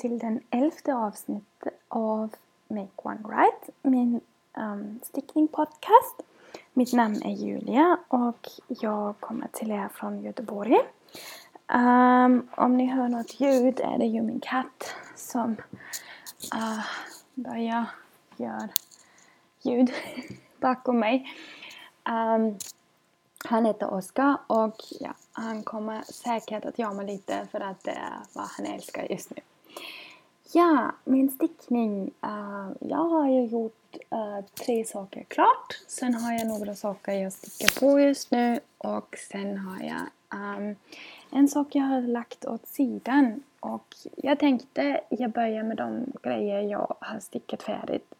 Till den elfte avsnittet av Make One Right, min ehm, um, stickningpodcast. Mitt namn är Julia och jag kommer till er från Göteborg. Um, om ni hör något ljud är det ju min katt som uh, börjar göra ljud bakom mig. Um, han heter Oskar och ja, han kommer säkert att jama lite för att det är vad han älskar just nu. Ja, min stickning. Uh, jag har ju gjort uh, tre saker klart. Sen har jag några saker jag stickar på just nu och sen har jag um, en sak jag har lagt åt sidan. Och jag tänkte jag börjar med de grejer jag har stickat färdigt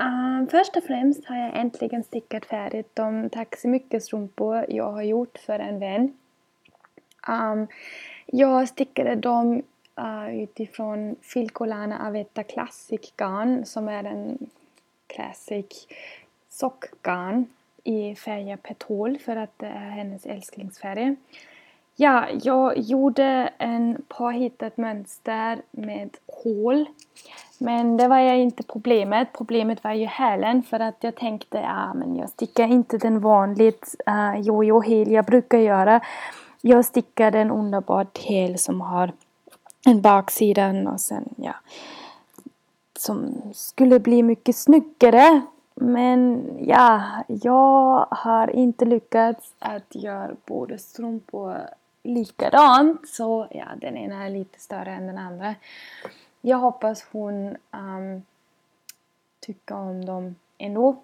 Um, först och främst har jag äntligen stickat färdigt de tack så mycket strumpor jag har gjort för en vän. Um, jag stickade dem uh, utifrån Filcolana Avetta Classic garn som är en classic sockgarn i färgen petol för att det är hennes älsklingsfärg. Ja, jag gjorde en påhittat mönster med hål. Men det var jag inte problemet. Problemet var ju hälen för att jag tänkte ja men jag stickar inte den vanligt eh, uh, jojo hel jag brukar göra. Jag stickar en underbar häl som har en baksidan och sen ja som skulle bli mycket snyggare. Men ja, jag har inte lyckats att göra både strumpor likadant. Så ja, den ena är lite större än den andra. Jag hoppas hon um, tycker om dem ändå.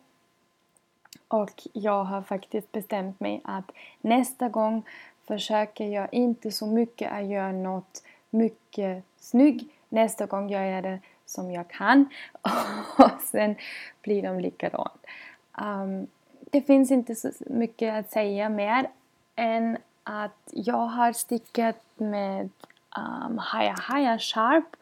Och jag har faktiskt bestämt mig att nästa gång försöker jag inte så mycket att göra något mycket snygg. Nästa gång gör jag det som jag kan och sen blir de likadant. Um, det finns inte så mycket att säga mer än att jag har stickat med ehm, um, Haya Haya Sharp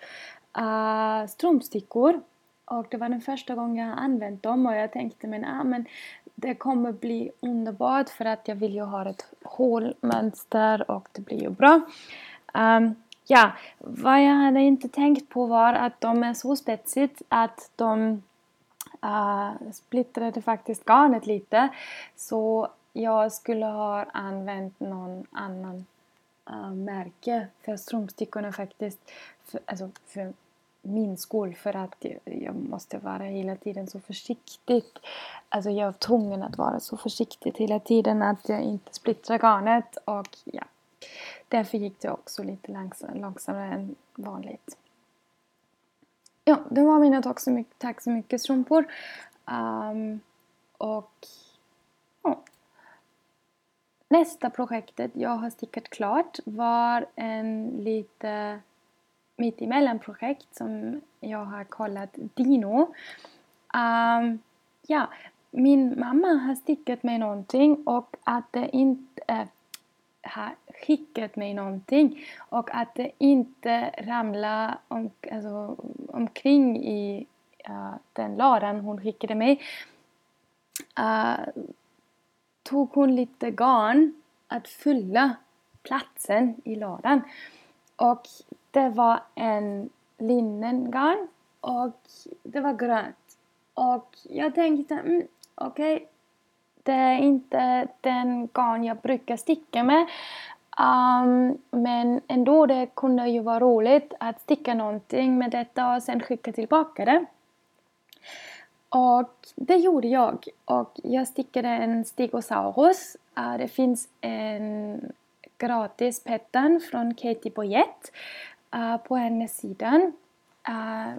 uh, strumpstickor. Och det var den första gången jag använt dem och jag tänkte men, ah, men det kommer bli underbart för att jag vill ju ha ett hålmönster och det blir ju bra. Um, ja, vad jag hade inte tänkt på var att de är så spetsigt att de uh, splittrade faktiskt garnet lite. Så jag skulle ha använt någon annan uh, märke för strumpstickorna faktiskt. För, alltså för min skull för att jag, jag måste vara hela tiden så försiktig. Alltså jag var tvungen att vara så försiktig hela tiden att jag inte splittrar garnet och ja. Därför gick det också lite långsam, långsammare än vanligt. Ja, det var mina tack så mycket, tack så mycket strumpor. Um, och ja, Nästa projektet jag har stickat klart var en lite mittemellan projekt som jag har kollat Dino. Um, ja, min mamma har stickat mig någonting och att det inte äh, skickat mig någonting och att det inte ramlar om, alltså, omkring i uh, den lådan hon skickade mig. Uh, tog hon lite garn att fylla platsen i lådan. Och det var en linnengarn och det var grönt. Och jag tänkte, mm, okej, okay, det är inte den garn jag brukar sticka med. Um, men ändå det kunde ju vara roligt att sticka någonting med detta och sen skicka tillbaka det. Och det gjorde jag. Och jag stickade en Stegosaurus. Uh, det finns en gratis pattern från Katie Boyette uh, äh, på hennes sida. Uh, äh,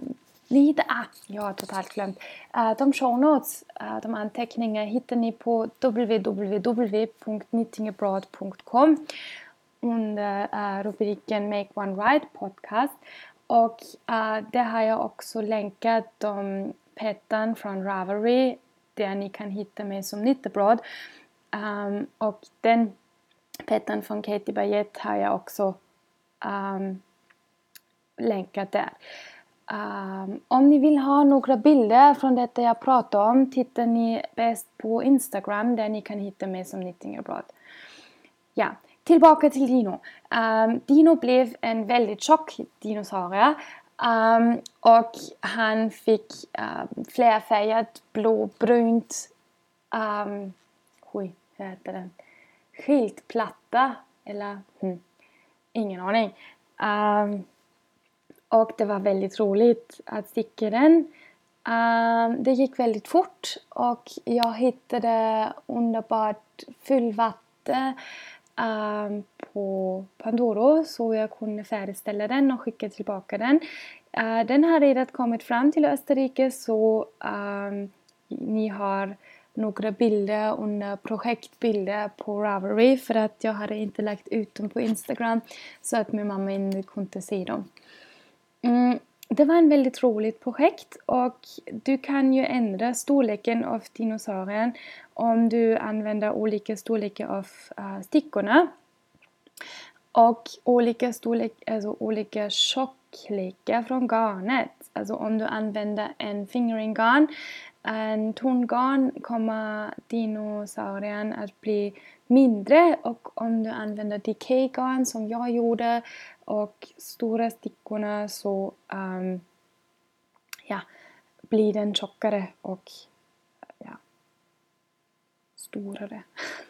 lite, ah, jag har totalt glömt. Uh, de show notes, uh, de anteckningar hittar ni på www.knittingabroad.com under uh, rubriken Make One Right Podcast. Och eh, uh, där har jag också länkat om Petan från Ravelry där ni kan hitta mig som Nittebröd. Um, ehm, och den Petan från Katie Bayet har jag också um, länkat där. Um, om ni vill ha några bilder från detta jag pratar om tittar ni bäst på Instagram där ni kan hitta mig som Knitting Ja, tillbaka till Dino. Um, Dino blev en väldigt tjock dinosaurie. Um, och han fick um, flerfärgat blåbrunt, um, oj, hur heter den? Skiltplatta eller hmm, ingen aning. Um, och det var väldigt roligt att sticka den. Um, det gick väldigt fort och jag hittade underbart fyllvatten um, på Pandoro så jag kunde färdigställa den och skicka tillbaka den. Uh, den har redan kommit fram till Österrike så um, ni har några bilder under projektbilder på Ravelry för att jag hade inte lagt ut dem på Instagram så att min mamma inte kunde se dem. Det var en väldigt roligt projekt och du kan ju ändra storleken av dinosaurien om du använder olika storlekar av eh, stickorna. Och olika storlek, alltså olika tjocklekar från garnet. Alltså om du använder en fingering garn, en tunngarn kommer dinosaurien att bli mindre och om du använder decaygarn som jag gjorde och stora stickorna så um, ja, blir den tjockare och ja, storare.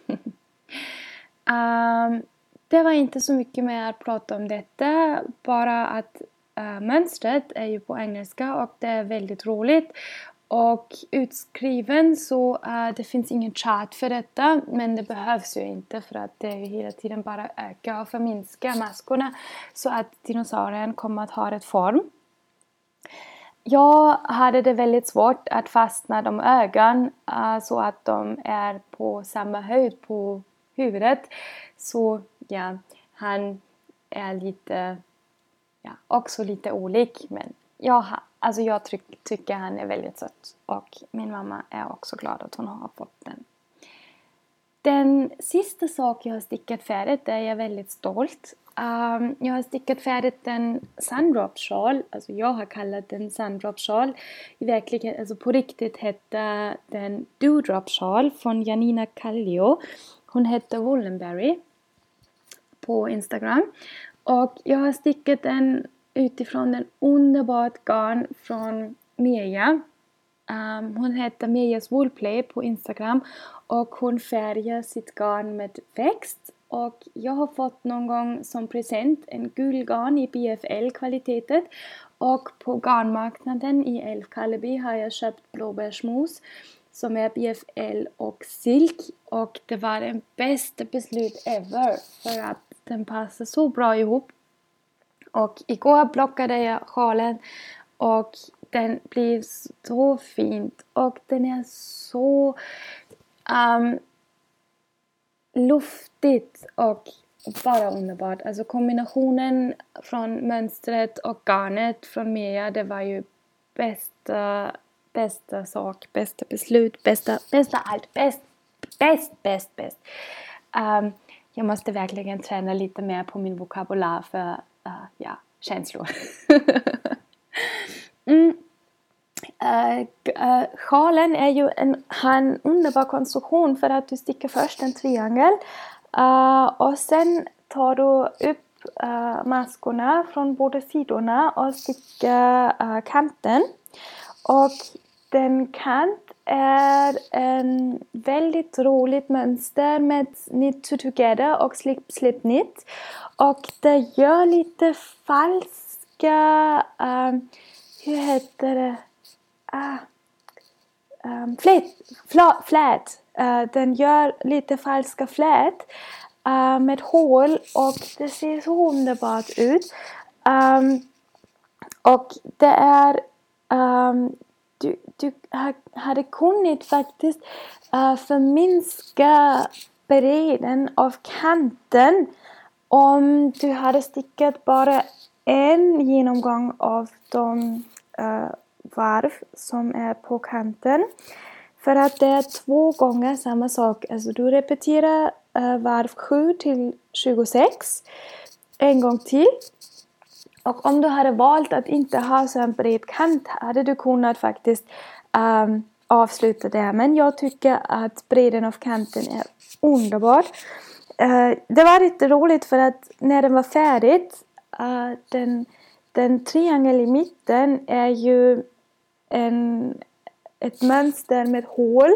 um, det var inte så mycket mer att prata om detta, bara att uh, mönstret är ju på engelska och det är väldigt roligt och utskriven så uh, det finns ingen chart för detta men det behövs ju inte för att det hela tiden bara ökar och förminskar maskorna så att dinosaurien kommer att ha rätt form. Jag hade det väldigt svårt att fastna de ögon uh, så att de är på samma höjd på huvudet. Så ja, han är lite, ja, också lite olik men jag Alltså jag ty tycker han är väldigt söt och min mamma är också glad att hon har fått den. Den sista sak jag har stickat färdigt är jag väldigt stolt. Um, jag har stickat färdigt en sundrop shawl, alltså jag har kallat den sundrop shawl. I verkligheten, alltså på riktigt hette den dewdrop shawl från Janina Kallio. Hon hette Wollenberry på Instagram. Och jag har stickat en utifrån en underbart garn från Meja. Um, ehm, hon heter Mejas Woolplay på Instagram och hon färgar sitt garn med växt. Och jag har fått någon gång som present en gul garn i BFL-kvalitetet och på garnmarknaden i Älvkarleby har jag köpt blåbärsmos som är BFL och silk. Och det var den bästa beslut ever för att den passar så bra ihop och igår plockade jag sjalen och den blev så fint och den är så um, luftigt och bara underbart. Alltså kombinationen från mönstret och garnet från Mia, det var ju bästa, bästa sak, bästa beslut, bästa, bästa allt, bäst, bäst, bäst, bäst. Um, jag måste verkligen träna lite mer på min vokabulär för uh, ja, känslor. mm. Uh, uh, sjalen är ju en, en underbar konstruktion för att du sticker först en triangel uh, och sen tar du upp maskorna från båda sidorna och sticker kanten. Och den kant är en väldigt roligt mönster med knit to together och slip slip knit. Och det gör lite falska, um, hur heter det? Ah, um, flät, fla, flät. Uh, den gör lite falska flät uh, med hål och det ser så underbart ut. Um, och det är um, du, du hade kunnat faktiskt uh, förminska bredden av kanten om du hade stickat bara en genomgång av de uh, varv som är på kanten. För att det är två gånger samma sak. Alltså du repeterar uh, varv 7 till 26 en gång till. Och om du hade valt att inte ha så en bred kant hade du kunnat faktiskt um, avsluta det. Men jag tycker att bredden av kanten är underbar. Eh, det var lite roligt för att när den var färdig, uh, den, den triangel i mitten är ju en, ett mönster med hål.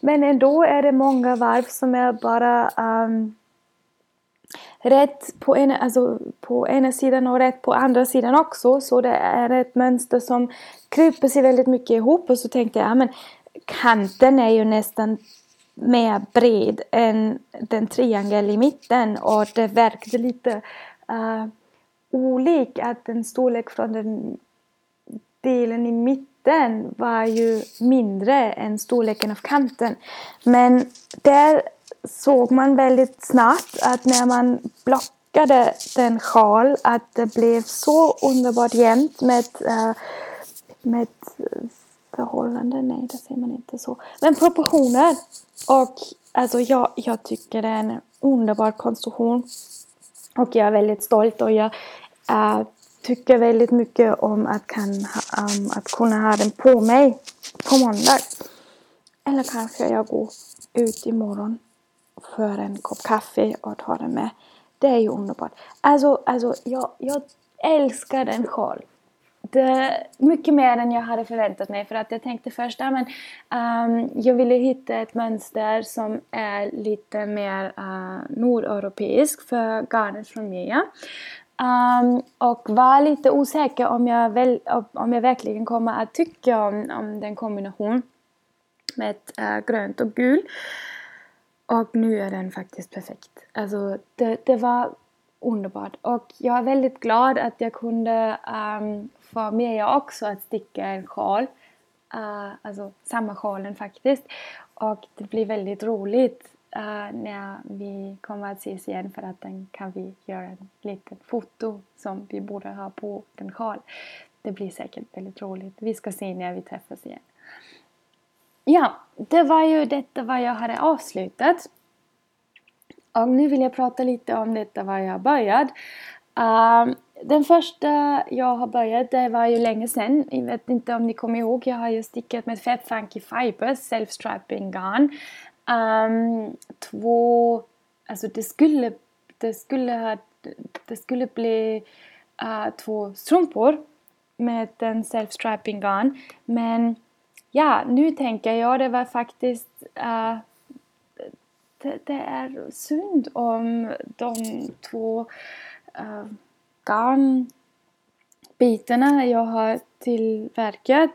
Men ändå är det många varv som är bara um, rätt på ena, alltså på ena sidan och rätt på andra sidan också. Så det är ett mönster som kryper sig väldigt mycket ihop och så tänkte jag, ja, men kanten är ju nästan mer bred än den triangel i mitten och det verkade lite uh, olik att den storlek från den delen i mitten var ju mindre än storleken av kanten. Men där såg man väldigt snabbt att när man blockade den sjal att det blev så underbart jämnt med, uh, med förhållande, nej det säger man inte så. Men proportioner. Och alltså jag, jag tycker det är en underbar konstruktion. Och jag är väldigt stolt och jag äh, tycker väldigt mycket om att, kan, um, att kunna ha den på mig på måndag. Eller kanske jag går ut imorgon för en kopp kaffe och tar den med. Det är ju underbart. Alltså, alltså jag, jag älskar den sjal. Det, mycket mer än jag hade förväntat mig för att jag tänkte först att ja, um, jag ville hitta ett mönster som är lite mer eh, uh, nordeuropeiskt för garnet från Mia. Um, och var lite osäker om jag, väl, om jag verkligen kommer att tycka om, om den kombinationen med uh, grönt och gul. Och nu är den faktiskt perfekt. Alltså det, det var underbart. Och jag är väldigt glad att jag kunde um, för med också att sticka en sjal. Uh, alltså samma sjalen faktiskt. Och det blir väldigt roligt uh, när vi kommer att ses igen för att den kan vi göra en liten foto som vi borde ha på den sjal. Det blir säkert väldigt roligt. Vi ska se när vi träffas igen. Ja, det var ju detta vad jag hade avslutat. Och nu vill jag prata lite om detta vad jag började. Ehm, uh, den första jag har börjat, det var ju länge sedan. Jag vet inte om ni kommer ihåg, jag har ju stickat med Fat Funky Fibers Self-Striping Garn. Um, två, alltså det skulle, det skulle, ha, det skulle bli uh, två strumpor med den Self-Striping Garn. Men ja, nu tänker jag det var faktiskt uh, det, det, är synd om de två uh, garnbitarna jag har tillverkat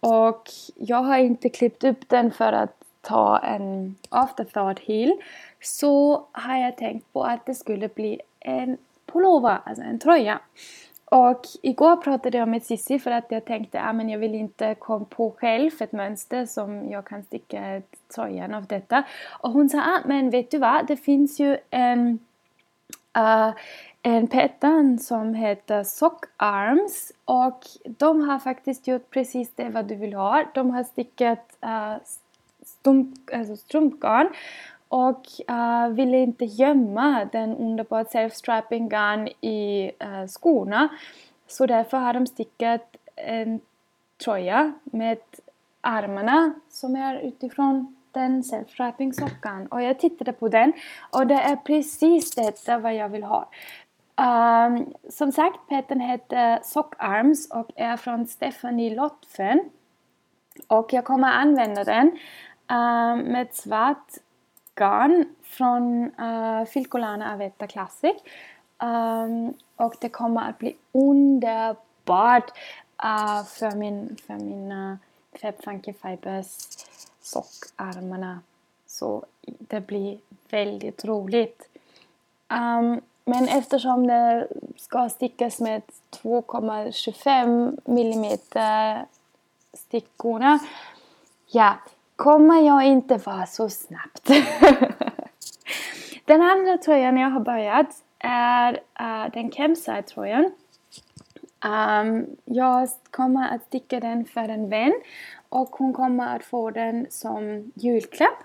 och jag har inte klippt upp den för att ta en afterthought heel så har jag tänkt på att det skulle bli en pullover, alltså en tröja. Och igår pratade jag med Cissi för att jag tänkte att ah, jag vill inte komma på själv ett mönster som jag kan sticka tröjan av detta. Och hon sa ah, men vet du vad, det finns ju en, uh, en pattern som heter Sock Arms och de har faktiskt gjort precis det vad du vill ha. De har stickat uh, stump, alltså strumpgarn och eh, uh, ville inte gömma den underbart self-strapping garn i uh, skorna. Så därför har de stickat en tröja med armarna som är utifrån den self-strapping sockan. Och jag tittade på den och det är precis detta vad jag vill ha. Um, som sagt, petten heter Sockarms och är från Stephanie Lotfen. Och jag kommer använda den um, med svart garn från uh, Filcolana Avetta Classic. Um, och det kommer att bli underbart uh, för, min, för mina Fab Funky Fibers sockarmarna. Så det blir väldigt roligt. Um, men eftersom det ska stickas med 2,25 mm stickorna, ja, kommer jag inte vara så snabbt. den andra tröjan jag har börjat är uh, den Campside-tröjan. Um, ehm, jag kommer att sticka den för en vän och hon kommer att få den som julklapp.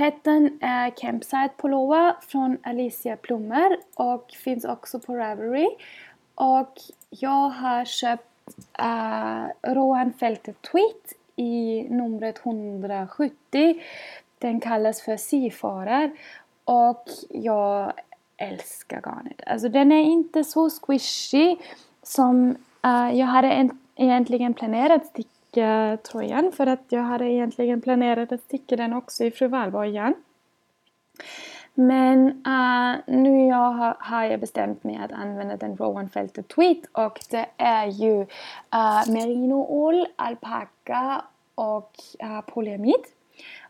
Petten är Campside Pullover från Alicia Plummer och finns också på Ravelry. Och jag har köpt eh, uh, Rohan Felter Tweet i numret 170. Den kallas för Seafarer Och jag älskar garnet. Alltså den är inte så squishy som uh, jag hade en, egentligen planerat sticka tröjan för att jag hade egentligen planerat att sticka den också i fru igen. Men uh, nu jag har, har, jag bestämt mig att använda den Rowan Felter Tweet och det är ju eh, uh, merinoull, alpaka och uh, polyamid.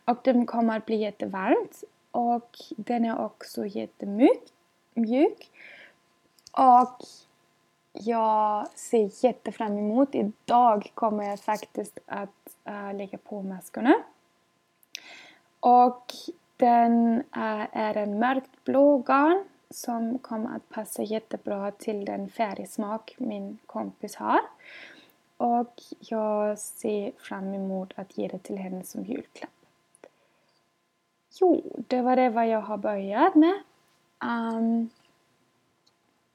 Och den kommer att bli jättevarmt och den är också jättemjuk. Mjuk. Och jag ser jättefram emot. Idag kommer jag faktiskt att uh, lägga på maskorna. Och den uh, är en mörkt blå garn som kommer att passa jättebra till den färgsmak min kompis har. Och jag ser fram emot att ge det till henne som julklapp. Jo, det var det vad jag har börjat med. Um,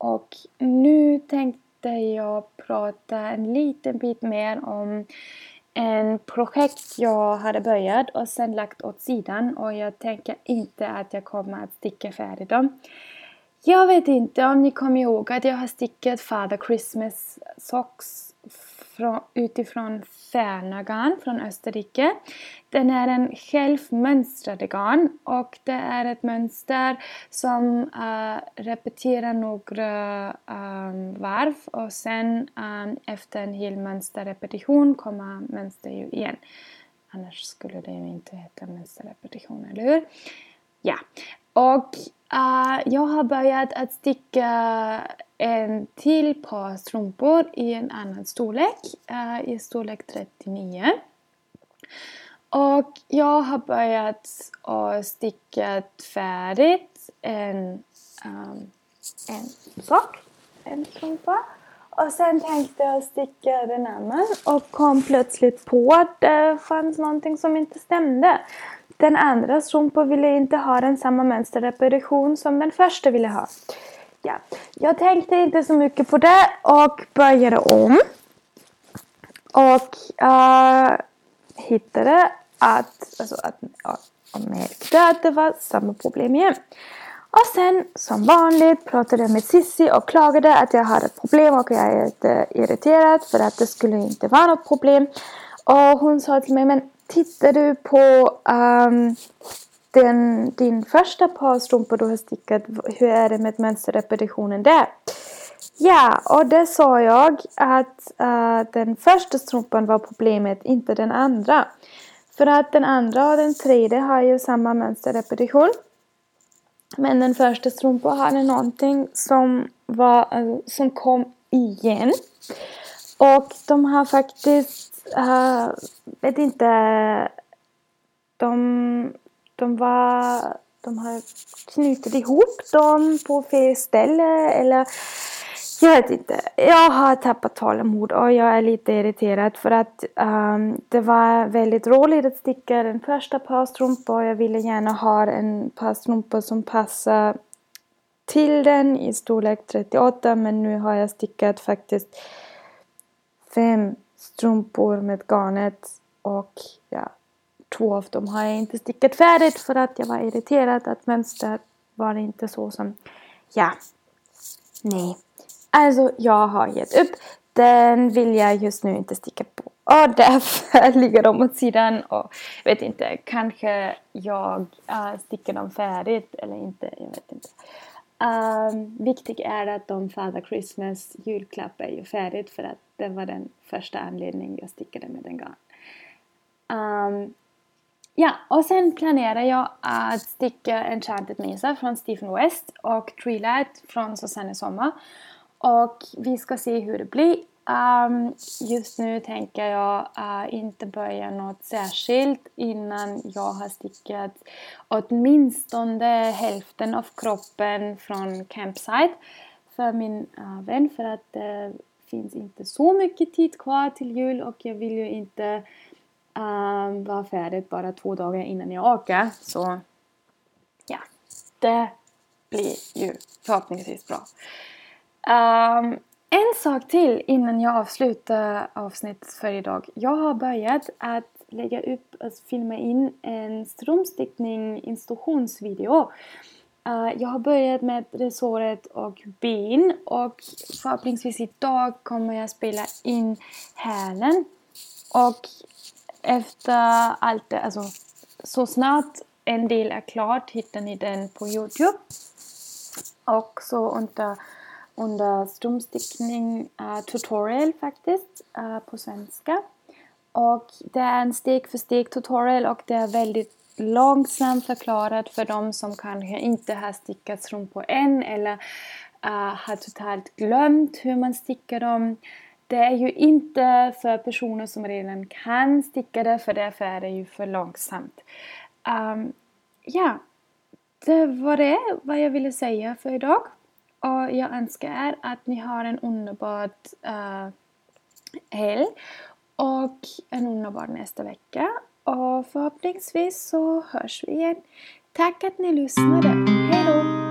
och nu tänkte jag prata en liten bit mer om en projekt jag hade börjat och sen lagt åt sidan och jag tänker inte att jag kommer att sticka färdigt dem. Jag vet inte om ni kommer ihåg att jag har stickat Father Christmas socks från, utifrån Färnagarn från Österrike. Den är en självmönstrad garn och det är ett mönster som uh, repeterar några um, varv och sen um, efter en hel mönsterrepetition kommer mönster ju igen. Annars skulle det ju inte heta mönsterrepetition, eller hur? Ja, och uh, jag har börjat att sticka en till par strumpor i en annan storlek, eh, i storlek 39. Och jag har börjat att sticka färdigt en, um, en sock, en strumpa. Och sen tänkte jag sticka den andra och kom plötsligt på att det fanns någonting som inte stämde. Den andra strumpan ville inte ha den samma mönsterrepetition som den första ville ha. Ja, jag tänkte inte så mycket på det och började om. Och uh, hittade att, alltså att, och märkte att det var samma problem igen. Och sen som vanligt pratade jag med Sissi och klagade att jag hade ett problem och jag är lite irriterad för att det skulle inte vara något problem. Och hon sa till mig, men tittar du på um, den, din första par strumpor du har stickat, hur är det med mönsterrepetitionen där? Ja, och det sa jag att uh, den första strumpan var problemet, inte den andra. För att den andra och den tredje har ju samma mönsterrepetition. Men den första strumpan hade någonting som, var, uh, som kom igen. Och de har faktiskt, uh, vet inte, de, de var, de har knutit ihop dem på fel ställe eller jag vet inte. Jag har tappat tålamod och jag är lite irriterad för att um, det var väldigt roligt att sticka den första par strumpor. Jag ville gärna ha en par strumpor som passar till den i storlek 38 men nu har jag stickat faktiskt fem strumpor med garnet och ja, två av dem har jag inte stickat färdigt för att jag var irriterad att mönstret var inte så som, ja, nej. Alltså jag har gett upp. Den vill jag just nu inte sticka på. Och därför ligger de åt sidan och vet inte, kanske jag äh, sticker dem färdigt eller inte, jag vet inte. Um, viktigt är att de Father Christmas julklapp är ju färdigt för att det var den första anledningen jag stickade med den garn. Um, ja, och sen planerar jag att sticka Enchanted Mesa från Stephen West och Treelight från Susanne Sommar. Och vi ska se hur det blir. Um, just nu tänker jag uh, inte börja något särskilt innan jag har stickat åtminstone hälften av kroppen från campsite för min uh, vän för att det finns inte så mycket tid kvar till jul och jag vill ju inte Eh, uh, vara färdig bara två dagar innan jag åker. Så ja, det blir ju förhoppningsvis bra. Um, en sak till innan jag avslutar avsnittet för idag. Jag har börjat att lägga upp och filma in en strömstickning instruktionsvideo. Uh, jag har börjat med resåret och ben och förhoppningsvis idag kommer jag spela in hälen. Och efter allt det, alltså så snart en del är klart hittar ni den på Youtube. Och så under, under stumstickning uh, tutorial faktiskt uh, på svenska. Och det är en steg för steg tutorial och det är väldigt långsamt förklarat för de som kanske inte har stickat strumpor än eller uh, har totalt glömt hur man stickar dem. Det är ju inte för personer som redan kan sticka det för därför är det ju för långsamt. Um, ja, det var det vad jag ville säga för idag. Och jag önskar er att ni har en underbar uh, eh, helg och en underbar nästa vecka. Och förhoppningsvis så hörs vi igen. Tack att ni lyssnade. Hejdå!